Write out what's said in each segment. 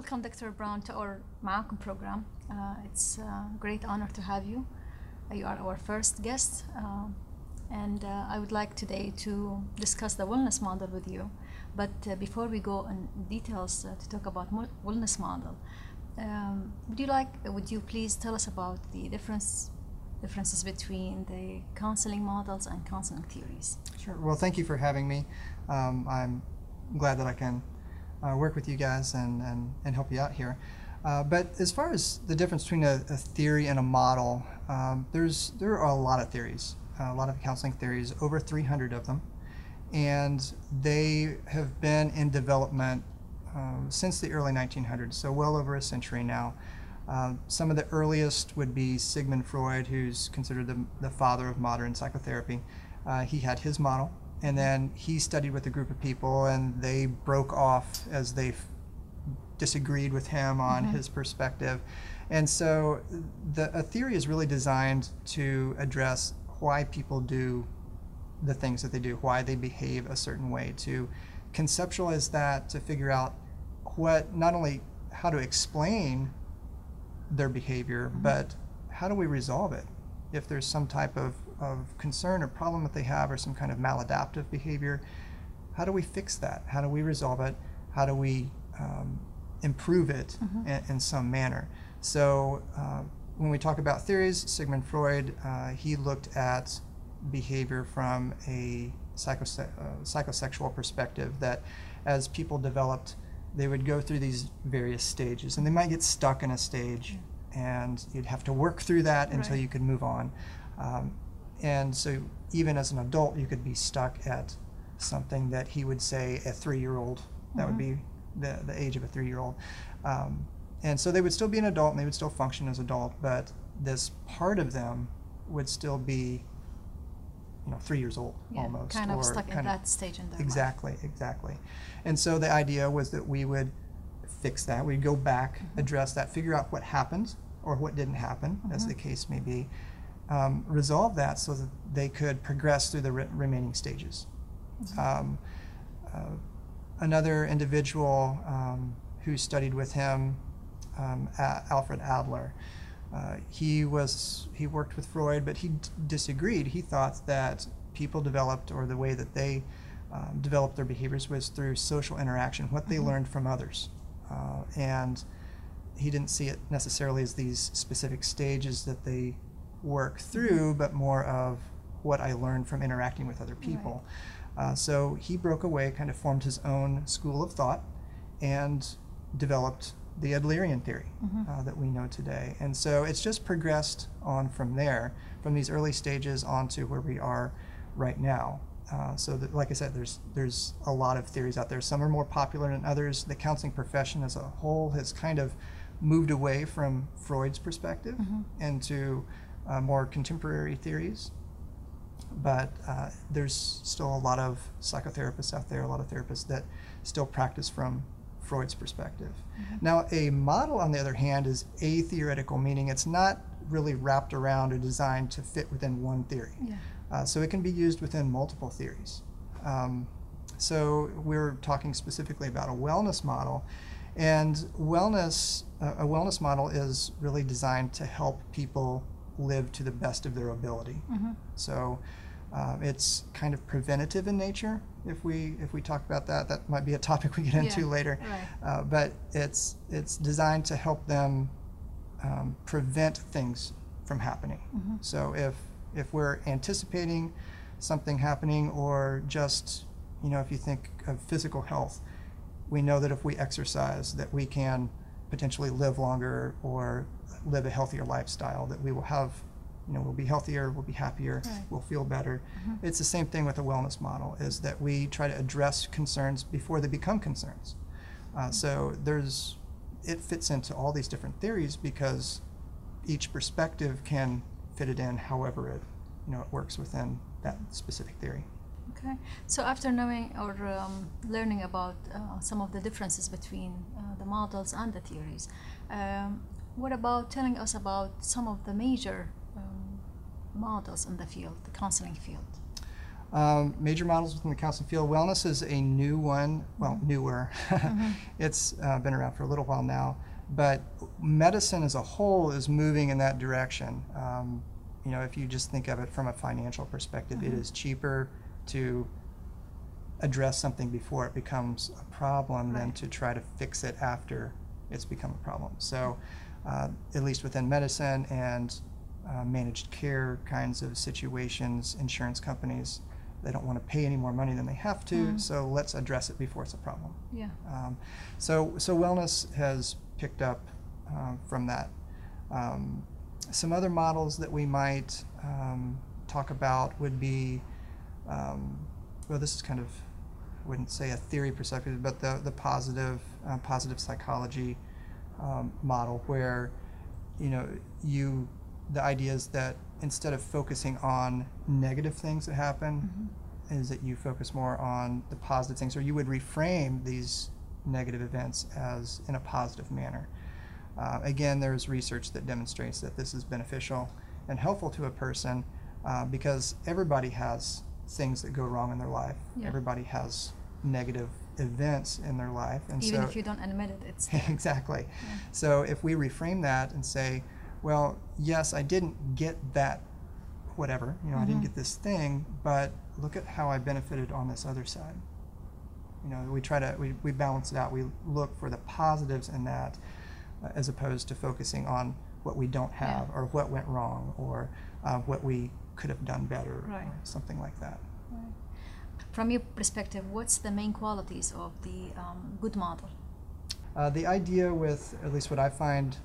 welcome Dr. Brown to our معاكم program. Uh, it's a great honor to have you. Uh, You are our first guest, um, and uh, I would like today to discuss the wellness model with you. But uh, before we go in details uh, to talk about mo- wellness model, um, would you like? Would you please tell us about the difference differences between the counseling models and counseling theories? Sure. Well, thank you for having me. Um, I'm glad that I can uh, work with you guys and, and, and help you out here. Uh, but as far as the difference between a, a theory and a model, um, there's there are a lot of theories, a lot of counseling theories, over 300 of them, and they have been in development um, since the early 1900s, so well over a century now. Uh, some of the earliest would be Sigmund Freud, who's considered the, the father of modern psychotherapy. Uh, he had his model, and then he studied with a group of people, and they broke off as they f- disagreed with him on mm-hmm. his perspective. And so the, a theory is really designed to address why people do the things that they do, why they behave a certain way, to conceptualize that, to figure out what, not only how to explain their behavior, mm-hmm. but how do we resolve it? If there's some type of, of concern or problem that they have, or some kind of maladaptive behavior, how do we fix that? How do we resolve it? How do we um, improve it in, in some manner? So, uh, when we talk about theories, Sigmund Freud, uh, he looked at behavior from a psychose- uh, psychosexual perspective that as people developed, they would go through these various stages and they might get stuck in a stage and you'd have to work through that until Right. you could move on. Um, and so, even as an adult, you could be stuck at something that he would say a three year old, that would be the, the age of a three year old. Um, and so they would still be an adult and they would still function as adult, but this part of them would still be, you know, three years old Yeah, almost. kind of or stuck at that stage in their life. Exactly, exactly. And so the idea was that we would fix that. We'd go back, Mm-hmm. address that, figure out what happened or what didn't happen, as Mm-hmm. the case may be, um, resolve that so that they could progress through the re- remaining stages. Mm-hmm. Um, uh, another individual um, who studied with him, um, Alfred Adler, uh, he was he worked with Freud, but he d- disagreed. He thought that people developed, or the way that they um, developed their behaviors, was through social interaction, what they learned from others, uh, and he didn't see it necessarily as these specific stages that they work through, but more of what I learned from interacting with other people. Uh, so he broke away, kind of formed his own school of thought, and developed the Adlerian theory uh, that we know today. And so it's just progressed on from there, from these early stages on to where we are right now. Uh, so, that, like I said, there's there's a lot of theories out there. Some are more popular than others. The counseling profession as a whole has kind of moved away from Freud's perspective into uh, more contemporary theories but uh, there's still a lot of psychotherapists out there, a lot of therapists that still practice from Freud's perspective. Now, a model, on the other hand, is a theoretical, meaning it's not really wrapped around or designed to fit within one theory. Yeah. Uh, so it can be used within multiple theories. Um, so we're talking specifically about a wellness model, and wellness uh, a wellness model is really designed to help people live to the best of their ability. So um, it's kind of preventative in nature. If we if we talk about that, that might be a topic we get into Yeah, later. right. Uh, but it's it's designed to help them um, prevent things from happening. So if if we're anticipating something happening, or just you know, if you think of physical health, we know that if we exercise, that we can potentially live longer or live a healthier lifestyle. That we will have, you know, we'll be healthier, we'll be happier, Right. we'll feel better. It's the same thing with a wellness model. Is that we try to address concerns before they become concerns. Uh, so there's it fits into all these different theories because each perspective can fit it in however it you know it works within that specific theory. Okay. So after knowing or um, learning about uh, some of the differences between uh, the models and the theories, um, what about telling us about some of the major um, models in the field, the counseling field? Um, major models within the counseling field. Wellness is a new one, well, newer. it's uh, been around for a little while now, but medicine as a whole is moving in that direction. Um, you know, if you just think of it from a financial perspective, it is cheaper to address something before it becomes a problem than to try to fix it after it's become a problem. So, uh, at least within medicine and uh, managed care kinds of situations, insurance companies, they don't want to pay any more money than they have to, Mm. so let's address it before it's a problem. Yeah. Um, so, so wellness has picked up um, from that. Um, some other models that we might um, talk about would be, um, well, this is kind of, I wouldn't say a theory perspective, but the the positive uh, positive psychology um, model, where you know you the idea is that instead of focusing on negative things that happen, Mhm. is that you focus more on the positive things, or you would reframe these negative events as in a positive manner. Uh, again, there's research that demonstrates that this is beneficial and helpful to a person uh, because everybody has things that go wrong in their life. Yeah. Everybody has negative events in their life, and Even so if you don't admit it, it's exactly. Yeah. So if we reframe that and say, well, yes, I didn't get that, whatever, you know, I didn't Mhm. get this thing, but look at how I benefited on this other side. You know, we try to, we, we balance it out. We look for the positives in that uh, as opposed to focusing on what we don't Yeah. have or what went wrong or uh, what we could have done better Right. or something like that. Right. From your perspective, what's the main qualities of the um, good model? Uh, the idea with, at least what I find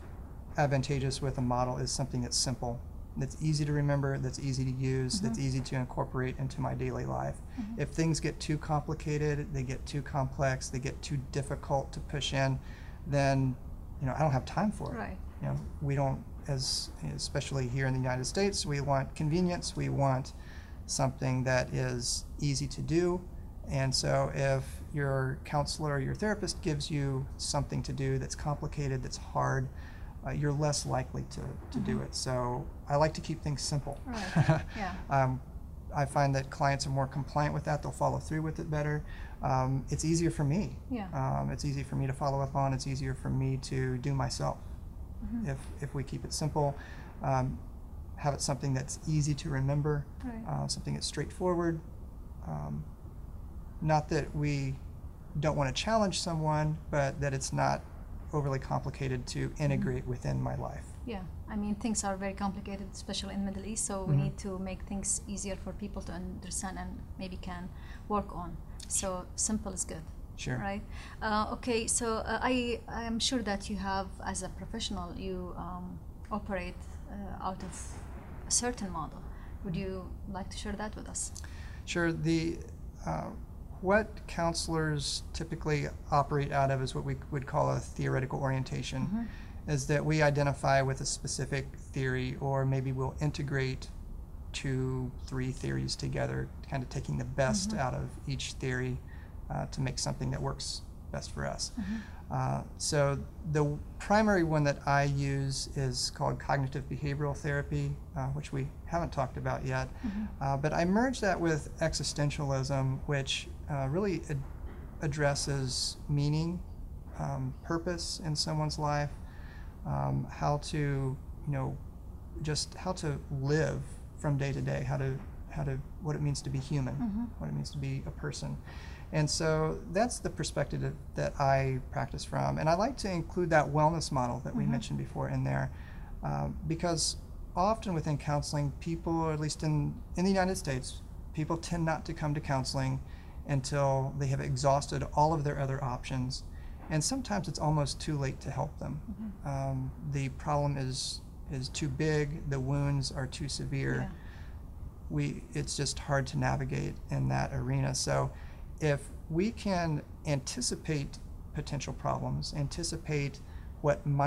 advantageous with a model, is something that's simple, that's easy to remember, that's easy to use, that's Mhm. easy to incorporate into my daily life. Mhm. If things get too complicated, they get too complex, they get too difficult to push in, then you know I don't have time for it. Right. You know, we don't, as especially here in the United States, we want convenience. We want something that is easy to do. And so, if your counselor or your therapist gives you something to do that's complicated, that's hard, uh, you're less likely to, to do Mhm. it. So, I like to keep things simple. Right. Yeah. um, I find that clients are more compliant with that. They'll follow through with it better. Um, it's easier for me. Yeah. Um, it's easy for me to follow up on. It's easier for me to do myself Mhm. if if we keep it simple, um, have it something that's easy to remember, Right. uh, something that's straightforward. Um, not that we don't want to challenge someone, but that it's not overly complicated to integrate within my life. Yeah, I mean things are very complicated, especially in Middle East. So we Mhm. need to make things easier for people to understand and maybe can work on. So simple is good, Sure. right? Uh, okay, so uh, I I am sure that you have, as a professional, you um, operate uh, out of a certain model. Would you like to share that with us? Sure. The uh, what counselors typically operate out of is what we would call a theoretical orientation. Mhm. Is that we identify with a specific theory, or maybe we'll integrate two, three theories together, kind of taking the best Mhm. out of each theory uh, to make something that works best for us. Mhm. Uh, so the primary one that I use is called cognitive behavioral therapy, uh, which we haven't talked about yet. Mhm. Uh, but I merge that with existentialism, which uh, really ad- addresses meaning, um, purpose in someone's life, um, how to, you know, just how to live from day to day, how to, how to, what it means to be human, Mhm. what it means to be a person. And so that's the perspective that, that I practice from. And I like to include that wellness model that we Mhm. mentioned before in there um, because often within counseling, people, or at least in, in the United States, people tend not to come to counseling until they have exhausted all of their other options. And sometimes it's almost too late to help them. Mhm. Um, the problem is is too big, the wounds are too severe Yeah. We it's just hard to navigate in that arena. So if we can anticipate potential problems, anticipate what might